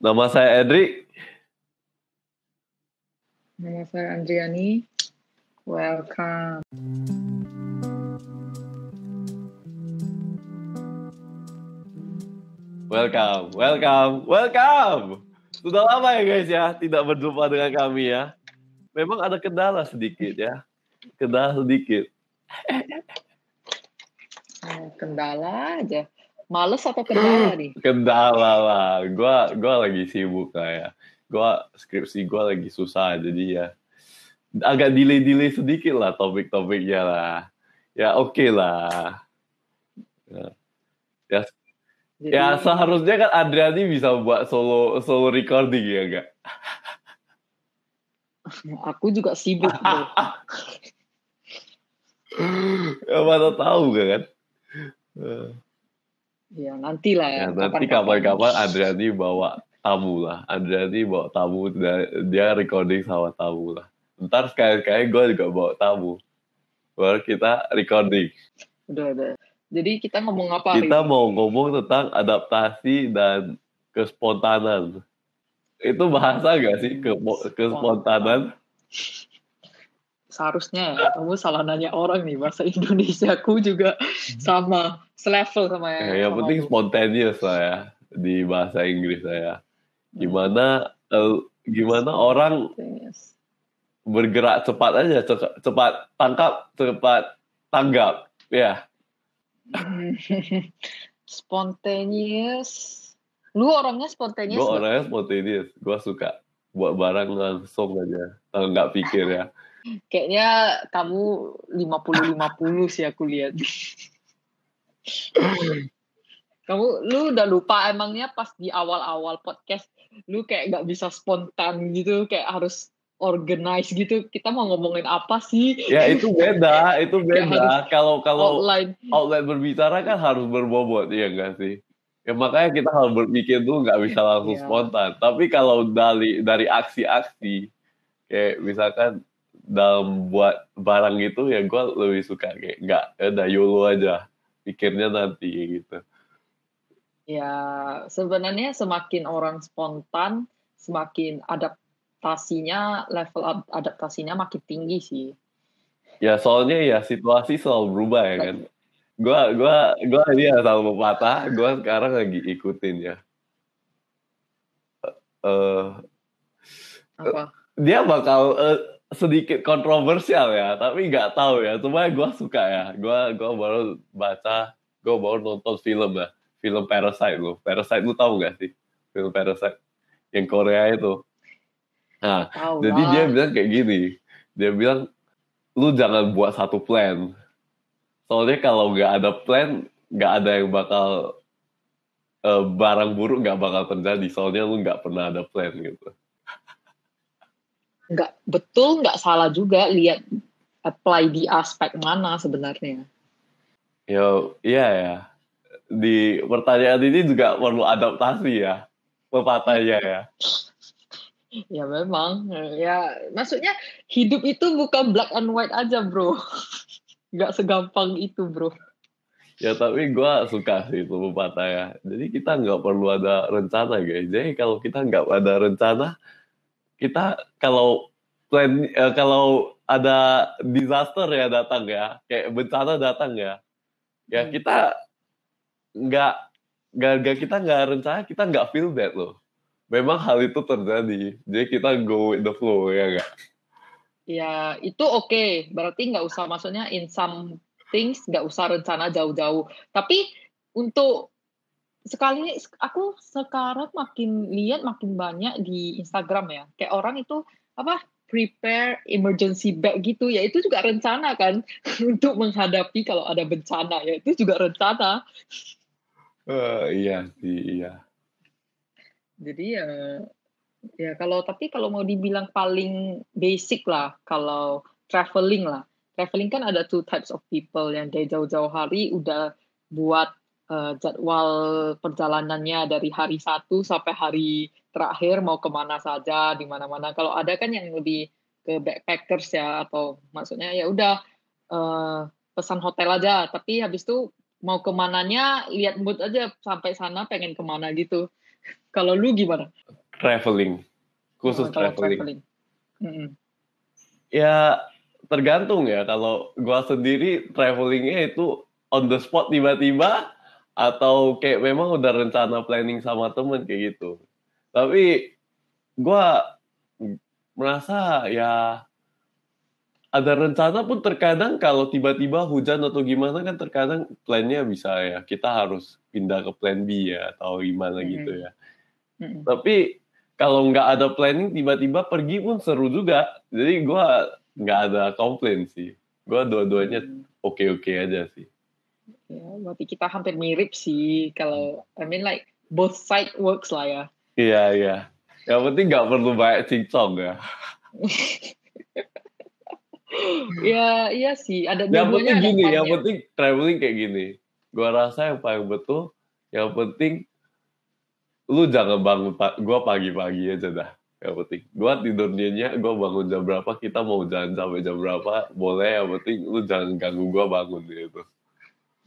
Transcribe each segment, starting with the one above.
Nama saya Edri. Nama saya Andriani. Welcome. Welcome, welcome, welcome. Sudah lama ya guys ya tidak berjumpa dengan kami ya. Memang ada kendala sedikit ya. Kendala sedikit. Oh, kendala aja. Males atau kendala nih? Kendala lah. Gua gua lagi sibuk lah ya. Gua skripsi gua lagi susah jadi ya agak delay-delay sedikit lah topik-topiknya lah. Ya oke okay lah. Ya, ya Jadi, Ya seharusnya kan Adriani bisa buat solo solo recording ya enggak? aku juga sibuk bro. ya mana tahu kan? Ya nanti lah Ya, nanti kapan-kapan Adriani bawa tamu lah. Adriani bawa tamu dia, recording sama tamu lah. Ntar sekali-kali gue juga bawa tamu. Baru kita recording. Udah, udah. Jadi kita ngomong apa Kita ini? mau ngomong tentang adaptasi dan kespontanan. Itu bahasa gak sih ke kespontanan? Seharusnya ya, kamu salah nanya orang nih bahasa Indonesia aku juga sama selevel sama Ya, yang sama penting spontaneous lah ya di bahasa Inggris saya. Gimana eh, gimana orang bergerak cepat aja, cepat, tangkap, cepat tanggap. Ya, Spontaneous. Lu orangnya spontaneous gue orangnya spontaneous. Gue suka buat barang langsung aja, nggak pikir ya. Kayaknya kamu 50-50 sih aku lihat. kamu lu udah lupa emangnya pas di awal-awal podcast lu kayak nggak bisa spontan gitu kayak harus organize gitu kita mau ngomongin apa sih Ya itu beda, itu beda. Kalau kalau outline outlet berbicara kan harus berbobot, ya enggak sih? Ya makanya kita harus berpikir dulu nggak bisa langsung Iya. spontan. Tapi kalau dari dari aksi-aksi, kayak misalkan dalam buat barang gitu ya gue lebih suka kayak nggak ya udah YOLO aja pikirnya nanti gitu. ya sebenarnya semakin orang spontan semakin adaptasinya level ad- adaptasinya makin tinggi sih Ya soalnya ya situasi selalu berubah ya kan. Gua gua gua ini ya selalu pepatah, gua sekarang lagi ikutin ya. Eh apa dia bakal eh, sedikit kontroversial ya, tapi nggak tahu ya. Cuma gue suka ya. Gue gua baru baca, gue baru nonton film ya, film Parasite lo. Parasite lu tahu nggak sih? Film Parasite yang Korea itu. Nah, tahu jadi lah. dia bilang kayak gini. Dia bilang, lu jangan buat satu plan. Soalnya kalau nggak ada plan, nggak ada yang bakal eh, barang buruk nggak bakal terjadi. Soalnya lu nggak pernah ada plan gitu. Nggak betul nggak salah juga lihat apply di aspek mana sebenarnya Yo, iya ya. Di pertanyaan ini juga perlu adaptasi ya. Pepatahnya ya. ya memang ya maksudnya hidup itu bukan black and white aja bro nggak segampang itu bro Ya tapi gue suka sih itu pepatah ya. Jadi kita nggak perlu ada rencana guys. Jadi kalau kita nggak ada rencana, kita kalau plan eh, kalau ada disaster ya datang ya, kayak bencana datang ya, ya Hmm. kita nggak nggak kita nggak rencana, kita nggak feel that loh. Memang hal itu terjadi, jadi kita go with the flow ya nggak? ya itu oke berarti nggak usah maksudnya in some things nggak usah rencana jauh-jauh tapi untuk sekali aku sekarang makin lihat makin banyak di Instagram ya. Kayak orang itu apa prepare emergency bag gitu. Ya itu juga rencana kan untuk menghadapi kalau ada bencana. Ya itu juga rencana. Eh, iya sih, iya. jadi ya ya kalau tapi kalau mau dibilang paling basic lah kalau traveling lah. Traveling kan ada two types of people yang dari jauh-jauh hari udah buat eh, jadwal perjalanannya dari hari satu sampai hari terakhir mau ke mana saja di mana-mana kalau ada kan yang lebih ke backpackers ya atau maksudnya ya udah eh, pesan hotel aja tapi habis itu mau ke mananya lihat mood aja sampai sana pengen ke mana gitu Kalau lu gimana? Traveling, khusus Oh, kalau traveling. Mm-mm. Ya tergantung ya. Kalau gua sendiri travelingnya itu on the spot tiba-tiba atau kayak memang udah rencana planning sama temen kayak gitu. Tapi gua merasa ya ada rencana pun terkadang kalau tiba-tiba hujan atau gimana kan terkadang plannya bisa ya kita harus pindah ke plan B ya atau gimana Mhm. gitu ya. Mm-mm. Tapi kalau nggak ada planning tiba-tiba pergi pun seru juga. Jadi gua nggak ada komplain sih. Gua dua-duanya Hmm. oke-oke aja sih. Ya, berarti kita hampir mirip sih. Kalau I mean like both side works lah ya. Iya iya. Yang penting nggak perlu banyak cincong ya. Ya, iya sih. Ada Yang penting gini, yang fun-nya. penting traveling kayak gini. Gua rasa yang paling betul, yang penting lu jangan bangun pa- gua pagi-pagi aja dah. Yang penting gua tidurnya gua bangun jam berapa, kita mau jalan sampai jam berapa, boleh yang penting lu jangan ganggu gua bangun gitu.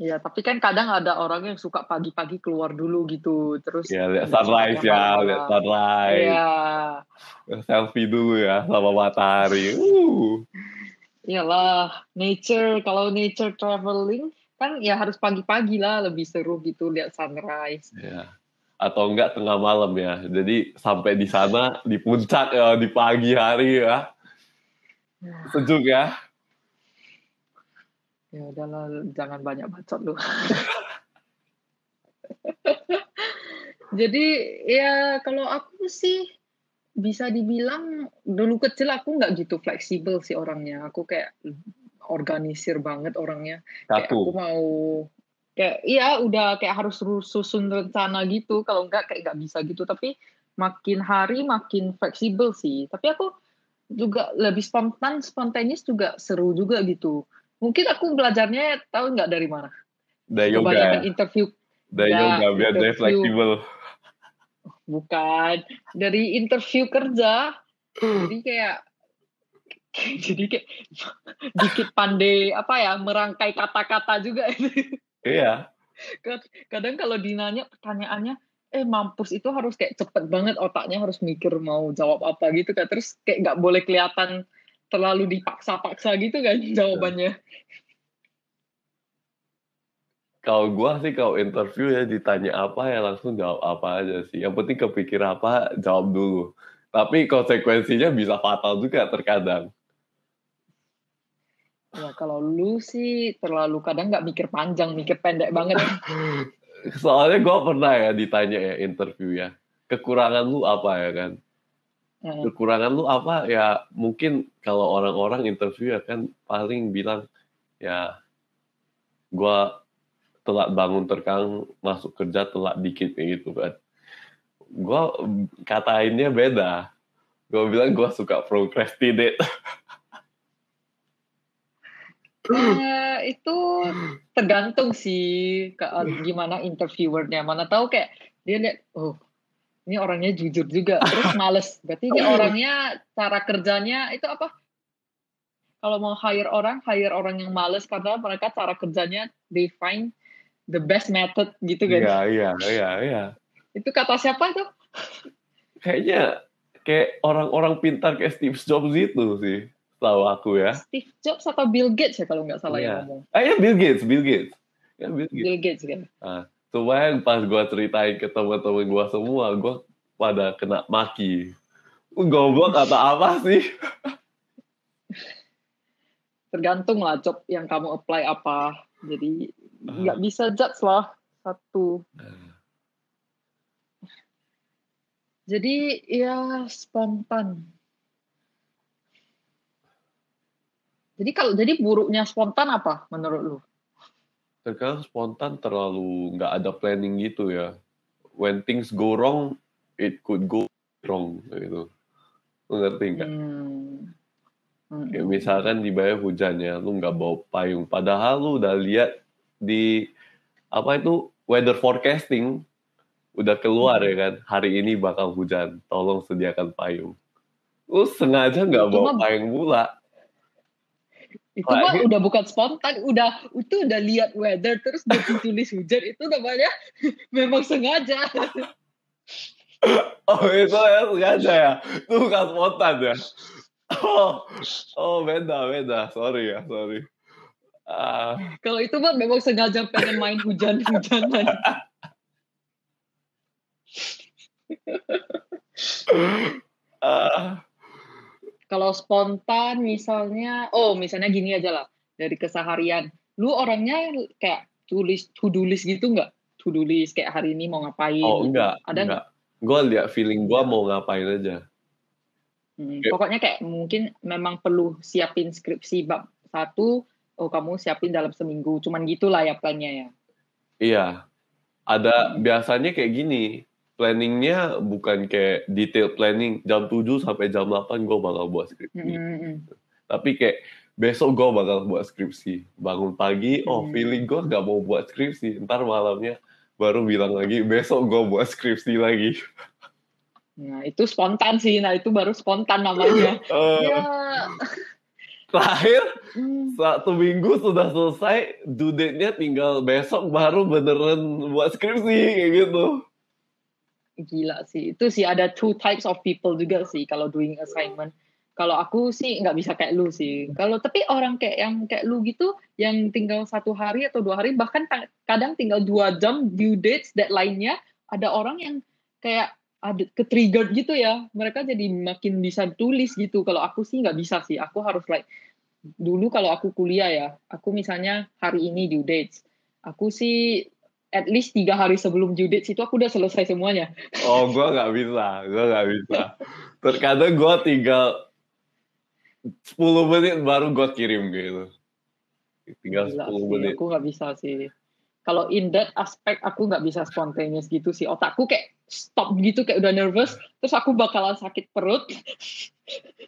Ya, tapi kan kadang ada orang yang suka pagi-pagi keluar dulu gitu. Terus Ya lihat nggak sunrise ya, lihat sunrise. Iya. Selfie dulu ya sama matahari. Uh. Iyalah, nature. Kalau nature traveling kan ya harus pagi-pagi lah lebih seru gitu lihat sunrise. Ya. Atau enggak tengah malam ya. Jadi sampai di sana di puncak ya di pagi hari ya. Sejuk ya. Ya udahlah, jangan banyak bacot lu. Jadi ya kalau aku sih bisa dibilang dulu kecil aku nggak gitu fleksibel sih orangnya. Aku kayak organisir banget orangnya. Kayak aku mau kayak iya udah kayak harus ru- susun rencana gitu. Kalau enggak kayak nggak bisa gitu. Tapi makin hari makin fleksibel sih. Tapi aku juga lebih spontan, spontaneous juga seru juga gitu. Mungkin aku belajarnya tahu nggak dari mana? Dari yoga ya. Kebanyakan interview Dari Ya, yoga biar dia interview. fleksibel. bukan dari interview kerja. Jadi kayak jadi kayak dikit pandai apa ya merangkai kata-kata juga. Iya. Kadang kalau dinanya pertanyaannya eh mampus itu harus kayak cepet banget otaknya harus mikir mau jawab apa gitu kan terus kayak nggak boleh kelihatan terlalu dipaksa-paksa gitu kan jawabannya Kalau gua sih kalau interview ya ditanya apa ya langsung jawab apa aja sih. Yang penting kepikir apa jawab dulu. Tapi konsekuensinya bisa fatal juga terkadang. ya kalau lu sih terlalu kadang nggak mikir panjang mikir pendek banget Soalnya gua pernah ya ditanya ya interview ya. Kekurangan lu apa ya kan? Kekurangan lu apa ya mungkin kalau orang-orang interview ya kan paling bilang ya gua telat bangun terkadang masuk kerja telat dikit kayak gitu kan. Gua katainnya beda. Gua bilang gua suka procrastinate. Eh, itu tergantung sih ke gimana interviewernya. Mana tahu kayak dia lihat, oh ini orangnya jujur juga, terus males. Berarti ini orangnya cara kerjanya itu apa? Kalau mau hire orang, hire orang yang males karena mereka cara kerjanya they find the best method gitu kan. Iya, iya, iya, iya. Itu kata siapa itu? Kayaknya kayak orang-orang pintar kayak Steve Jobs itu sih. Tahu aku ya. Steve Jobs atau Bill Gates ya kalau nggak salah Iya. yang ngomong. Ah ya Bill Gates, Bill Gates. Ya Bill Gates. Bill Gates kan. Cuma yang pas gua ceritain ke teman-teman gua semua, gua pada kena maki. Goblok atau apa sih? tergantung lah job yang kamu apply apa. Jadi nggak bisa judge lah satu. Jadi ya spontan. Jadi kalau jadi buruknya spontan apa menurut lu Terkadang spontan terlalu nggak ada planning gitu ya. When things go wrong, it could go wrong gitu. Lu ngerti nggak? hmm. Hmm. Kayak misalkan di bawah hujan ya, lu nggak bawa payung. Padahal lu udah lihat di apa itu weather forecasting udah keluar ya kan, hari ini bakal hujan, tolong sediakan payung. Lu sengaja nggak bawa payung pula. Itu Wah, mah udah bukan spontan udah itu udah lihat weather terus dia tulis hujan itu namanya memang sengaja Oh itu ya sengaja ya. Itu bukan spontan ya. Oh, oh beda beda. Sorry ya sorry. Uh, Kalau itu mah memang sengaja pengen main hujan-hujanan. uh, Kalau spontan misalnya, oh misalnya gini aja lah dari keseharian. Lu orangnya kayak tulis to do list gitu nggak? To do list kayak hari ini mau ngapain? Oh gitu. enggak. Ada enggak? Gue lihat feeling gue mau ngapain aja. Hmm, pokoknya kayak mungkin memang perlu siapin skripsi bab satu, oh kamu siapin dalam seminggu, cuman gitulah ya plannya ya. Iya, ada hmm. biasanya kayak gini, planningnya bukan kayak detail planning jam 7 sampai jam 8 gue bakal buat skripsi. Hmm. hmm, hmm. Tapi kayak besok gue bakal buat skripsi. Bangun pagi, oh hmm. feeling gue gak mau buat skripsi. Ntar malamnya baru bilang lagi, besok gue buat skripsi lagi. Nah, itu spontan sih. Nah, itu baru spontan namanya. Uh, ya. Terakhir, hmm. satu minggu sudah selesai, due date-nya tinggal besok baru beneran buat skripsi, kayak gitu. Gila sih. Itu sih ada two types of people juga sih kalau doing assignment. Kalau aku sih nggak bisa kayak lu sih. Kalau tapi orang kayak yang kayak lu gitu, yang tinggal satu hari atau dua hari, bahkan kadang tinggal dua jam due dates, deadline-nya, ada orang yang kayak ada ke trigger gitu ya mereka jadi makin bisa tulis gitu kalau aku sih nggak bisa sih aku harus like dulu kalau aku kuliah ya aku misalnya hari ini due dates aku sih at least tiga hari sebelum due dates itu aku udah selesai semuanya. Oh gue nggak bisa gue nggak bisa. Terkadang gue tinggal 10 menit baru gue kirim gitu. Tinggal Gila 10 menit. aku nggak bisa sih. Kalau in that aspek aku nggak bisa spontaneous gitu sih. Otakku kayak stop gitu kayak udah nervous terus aku bakalan sakit perut.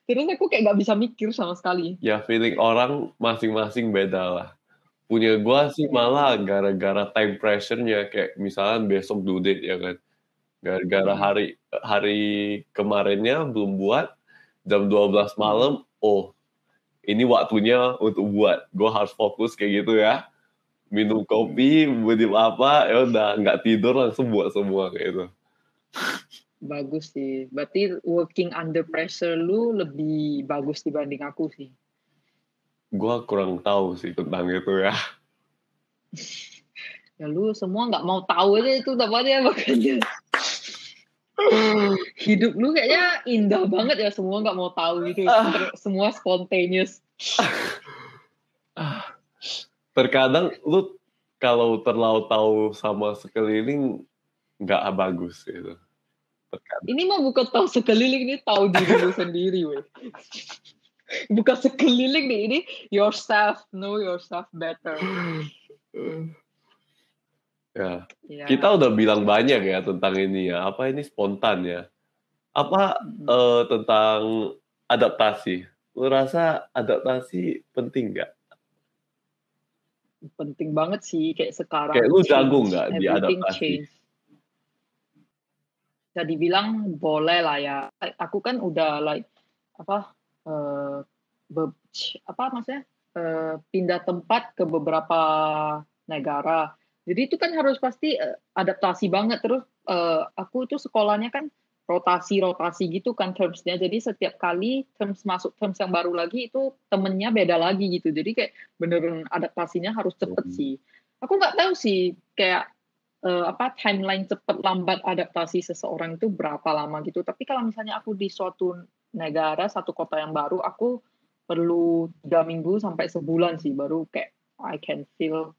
Terus aku kayak nggak bisa mikir sama sekali. Ya feeling orang masing-masing beda lah punya gua sih malah gara-gara time pressure-nya kayak misalnya besok due date ya kan gara-gara hmm. hari hari kemarinnya belum buat jam 12 malam oh ini waktunya untuk buat gua harus fokus kayak gitu ya minum kopi, minum apa, ya udah nggak tidur langsung buat semua kayak itu. Bagus sih. Berarti working under pressure lu lebih bagus dibanding aku sih. Gua kurang tahu sih tentang itu ya. ya lu semua nggak mau tahu aja itu ya makanya. Hidup lu kayaknya indah banget ya semua nggak mau tahu gitu. semua spontaneous. terkadang lu kalau terlalu tahu sama sekeliling nggak bagus gitu. Terkadang. Ini mah bukan tahu sekeliling ini tahu diri lu sendiri, weh. Bukan sekeliling nih ini yourself, know yourself better. Ya. ya. Kita udah bilang banyak ya tentang ini ya. Apa ini spontan ya? Apa hmm. uh, tentang adaptasi? Lu rasa adaptasi penting nggak? penting banget sih kayak sekarang. Kayak lu jago nggak di adaptasi? Change. Bisa dibilang boleh lah ya. Aku kan udah like apa uh, be, apa maksudnya uh, pindah tempat ke beberapa negara. Jadi itu kan harus pasti uh, adaptasi banget. Terus uh, aku itu sekolahnya kan rotasi-rotasi gitu kan termsnya. Jadi setiap kali terms masuk terms yang baru lagi itu temennya beda lagi gitu. Jadi kayak bener adaptasinya harus cepet hmm. sih. Aku nggak tahu sih kayak uh, apa timeline cepet lambat adaptasi seseorang itu berapa lama gitu. Tapi kalau misalnya aku di suatu negara satu kota yang baru, aku perlu tiga minggu sampai sebulan sih baru kayak I can feel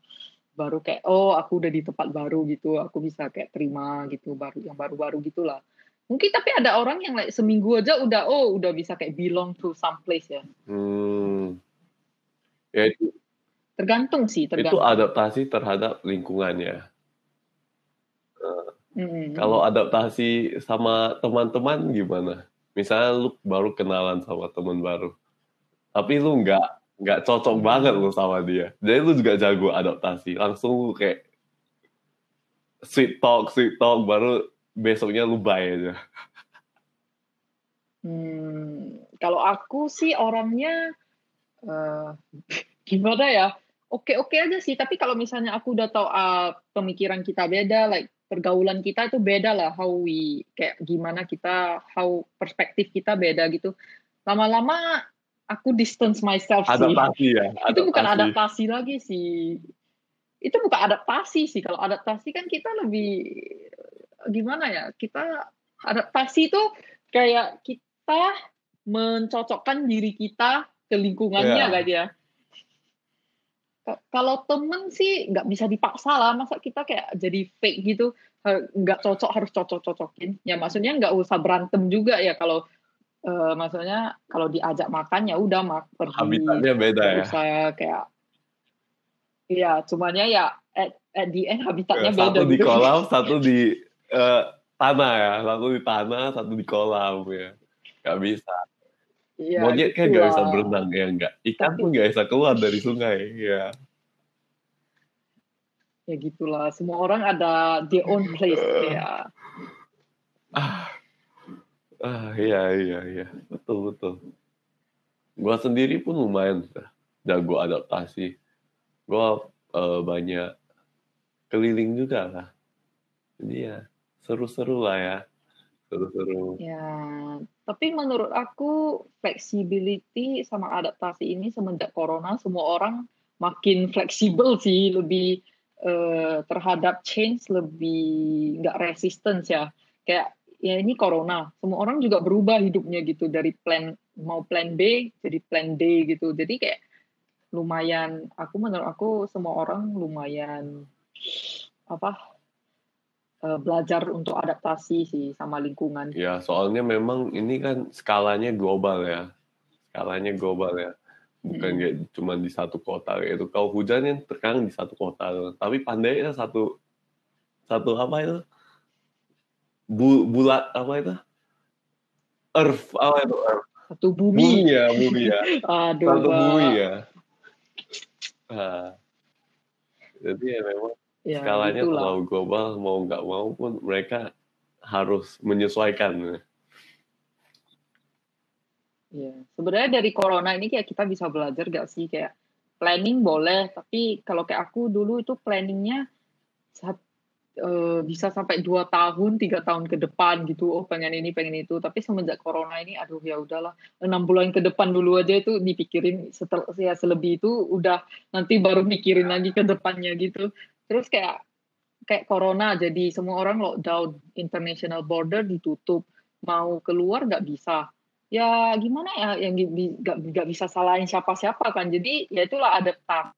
baru kayak oh aku udah di tempat baru gitu aku bisa kayak terima gitu baru yang baru-baru gitulah Mungkin tapi ada orang yang like, seminggu aja udah oh udah bisa kayak belong to some place ya. Hmm. Ya itu tergantung sih, tergantung. Itu adaptasi terhadap lingkungannya. Nah, hmm. Kalau adaptasi sama teman-teman gimana? Misalnya lu baru kenalan sama teman baru, tapi lu nggak nggak cocok banget lu sama dia. Jadi lu juga jago adaptasi. Langsung lu kayak sweet talk, sweet talk, baru besoknya lu bye aja? Hmm, kalau aku sih orangnya uh, gimana ya? Oke-oke aja sih, tapi kalau misalnya aku udah tahu uh, pemikiran kita beda, like pergaulan kita itu beda lah how we kayak gimana kita how perspektif kita beda gitu. Lama-lama aku distance myself adaptasi sih ya adaptasi. itu bukan adaptasi. lagi sih. Itu bukan adaptasi sih. Kalau adaptasi kan kita lebih gimana ya kita adaptasi itu kayak kita mencocokkan diri kita ke lingkungannya yeah. kan ya kalau temen sih nggak bisa dipaksa lah. Masa kita kayak jadi fake gitu? Nggak cocok harus cocok cocokin ya maksudnya nggak usah berantem juga ya kalau uh, maksudnya kalau diajak makan ya udah mak pergi. Habitatnya beda ya. Saya kayak iya cumannya ya at, at the end habitatnya ya, beda satu di gitu. kolam satu di uh, tanah ya. Satu di tanah satu di kolam ya. Nggak bisa Ya, Monyet kan nggak bisa berenang ya nggak. Ikan pun nggak bisa keluar dari sungai ya. Ya gitulah. Semua orang ada their own place ya. Ah, ah iya iya iya betul betul. Gua sendiri pun lumayan jago adaptasi. Gua uh, banyak keliling juga lah. Jadi ya seru-seru lah ya seru-seru. Ya, tapi menurut aku flexibility sama adaptasi ini semenjak corona semua orang makin fleksibel sih, lebih uh, terhadap change lebih nggak resistance ya. Kayak ya ini corona, semua orang juga berubah hidupnya gitu dari plan mau plan B jadi plan D gitu. Jadi kayak lumayan aku menurut aku semua orang lumayan apa belajar untuk adaptasi sih sama lingkungan. Ya, soalnya memang ini kan skalanya global ya. Skalanya global ya. Bukan hmm. kayak cuma di satu kota itu. Kalau hujan yang terkadang di satu kota, tapi pandai satu satu apa itu? Bu, bulat apa itu? Earth apa itu? Earth. Satu bumi. Bumi ya, bumi ya. Aduh, satu bumi ya. Nah, jadi ya memang ya, skalanya itulah. terlalu global mau nggak mau pun mereka harus menyesuaikan. Ya, sebenarnya dari corona ini kayak kita bisa belajar gak sih kayak planning boleh, tapi kalau kayak aku dulu itu planningnya saat, uh, bisa sampai dua tahun, tiga tahun ke depan gitu. Oh pengen ini, pengen itu. Tapi semenjak corona ini, aduh ya udahlah, enam bulan ke depan dulu aja itu dipikirin. Setelah ya selebih itu udah nanti baru mikirin lagi ke depannya gitu. Terus kayak kayak corona jadi semua orang lockdown, international border ditutup, mau keluar nggak bisa. Ya gimana ya yang nggak nggak bisa salahin siapa-siapa kan. Jadi ya itulah adaptasi.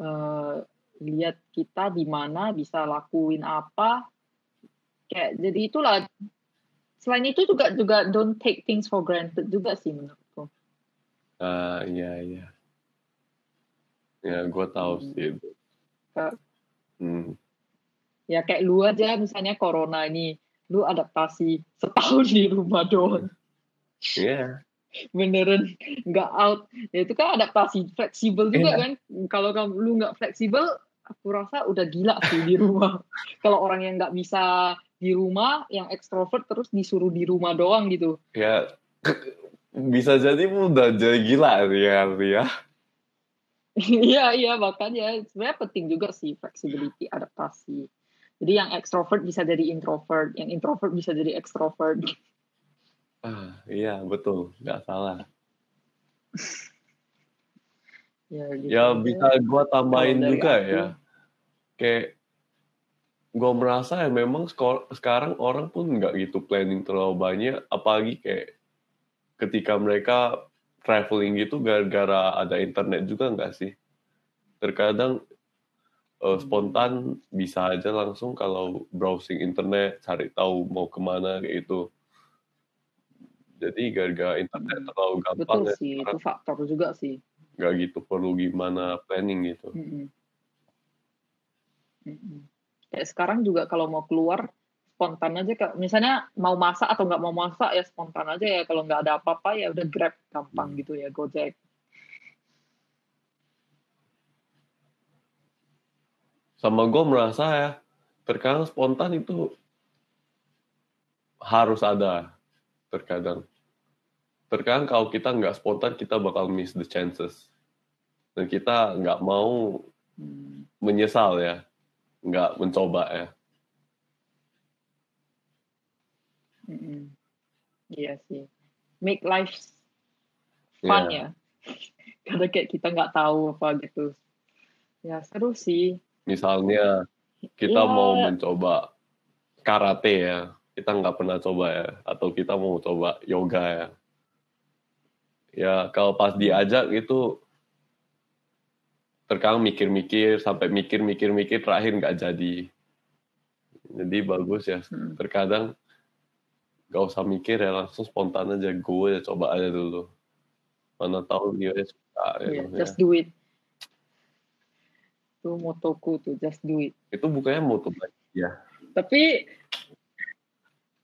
Uh, lihat kita di mana bisa lakuin apa. Kayak jadi itulah. Selain itu juga juga don't take things for granted juga sih menurutku. Ah uh, iya iya. Ya gue tahu sih itu Hmm. Ya kayak lu aja misalnya corona ini, lu adaptasi setahun di rumah doang. Iya. Yeah. Beneran nggak out. Ya itu kan adaptasi fleksibel juga yeah. kan. Kalau kamu lu nggak fleksibel, aku rasa udah gila sih di rumah. Kalau orang yang nggak bisa di rumah, yang ekstrovert terus disuruh di rumah doang gitu. Ya bisa jadi udah jadi gila ya ya. Iya iya makanya sebenarnya penting juga sih flexibility adaptasi. Jadi yang extrovert bisa jadi introvert, yang introvert bisa jadi extrovert. Ah, iya betul, nggak salah. ya, gitu ya bisa gue tambahin juga aku, ya. Kayak gue merasa ya memang sekarang orang pun nggak gitu planning terlalu banyak, apalagi kayak ketika mereka traveling gitu gara-gara ada internet juga nggak sih? Terkadang uh, spontan bisa aja langsung kalau browsing internet cari tahu mau ke mana kayak itu. Jadi gara-gara internet hmm. terlalu gampang. Betul ya, sih, itu faktor juga sih. Gak gitu perlu gimana planning gitu. Mm -hmm. Mm -hmm. Kayak sekarang juga kalau mau keluar spontan aja kak misalnya mau masak atau nggak mau masak ya spontan aja ya kalau nggak ada apa-apa ya udah grab gampang hmm. gitu ya gojek sama gue merasa ya terkadang spontan itu harus ada terkadang terkadang kalau kita nggak spontan kita bakal miss the chances dan kita nggak mau hmm. menyesal ya nggak mencoba ya. Mm-mm. Iya sih. Make life fun Iya. ya. Karena kayak kita nggak tahu apa gitu. Ya seru sih. Misalnya kita Ya, mau mencoba karate ya, kita nggak pernah coba ya, atau kita mau coba yoga ya. Ya kalau pas diajak itu terkadang mikir-mikir sampai mikir-mikir-mikir terakhir nggak jadi. Jadi bagus ya. Terkadang nggak usah mikir ya langsung spontan aja gue ya coba aja dulu. Mana tahu dia suka iya, gitu ya. just do it. Itu motoku tuh, just do it. Itu bukannya moto ya. Tapi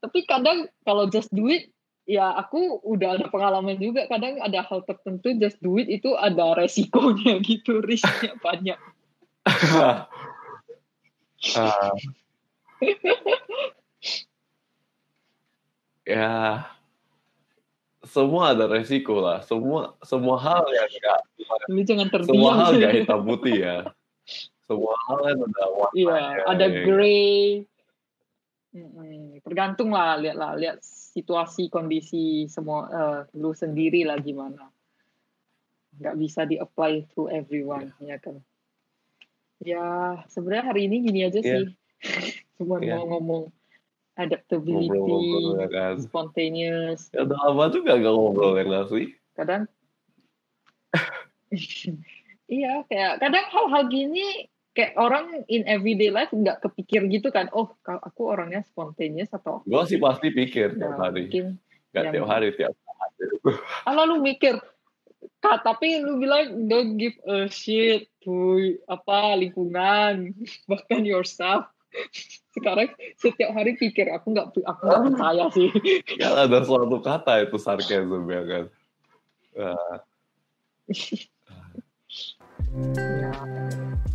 tapi kadang kalau just do it ya aku udah ada pengalaman juga kadang ada hal tertentu just do it itu ada resikonya gitu risknya banyak Ah. ya. Semua ada resiko lah. Semua semua hal yang enggak lu jangan semua terdiam hal enggak hitam putih ya. Semua hal kan ada warnanya iya ada ya. gray Mm-mm. tergantung lah lihat lah lihat situasi kondisi semua eh, lu sendiri lah gimana. Nggak bisa di apply to everyone ya. kan? Ya sebenarnya hari ini gini aja Iya. sih. Cuma Iya. mau ngomong adaptability ngobrol-ngobrol ya kan? spontaneous. Ya udah lama juga gak ngobrol ya nggak sih? Kadang. Iya kayak kadang hal-hal gini kayak orang in everyday life nggak kepikir gitu kan oh kalau aku orangnya spontaneous atau gue sih pasti pikir tiap hari. nggak yang- tiap hari tiap ah lu mikir Kak, tapi lu bilang don't give a shit to apa lingkungan bahkan yourself sekarang setiap hari pikir aku nggak aku nggak percaya sih. Kan ada suatu kata itu sarkasm ya kan? Nah, ya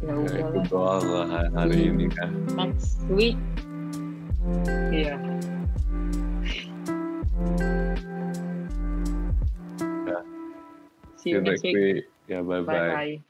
ya ya itu doang lah hari- hari ini kan. Next week. Iya. Ya. see you next week. week. Ya bye bye bye bye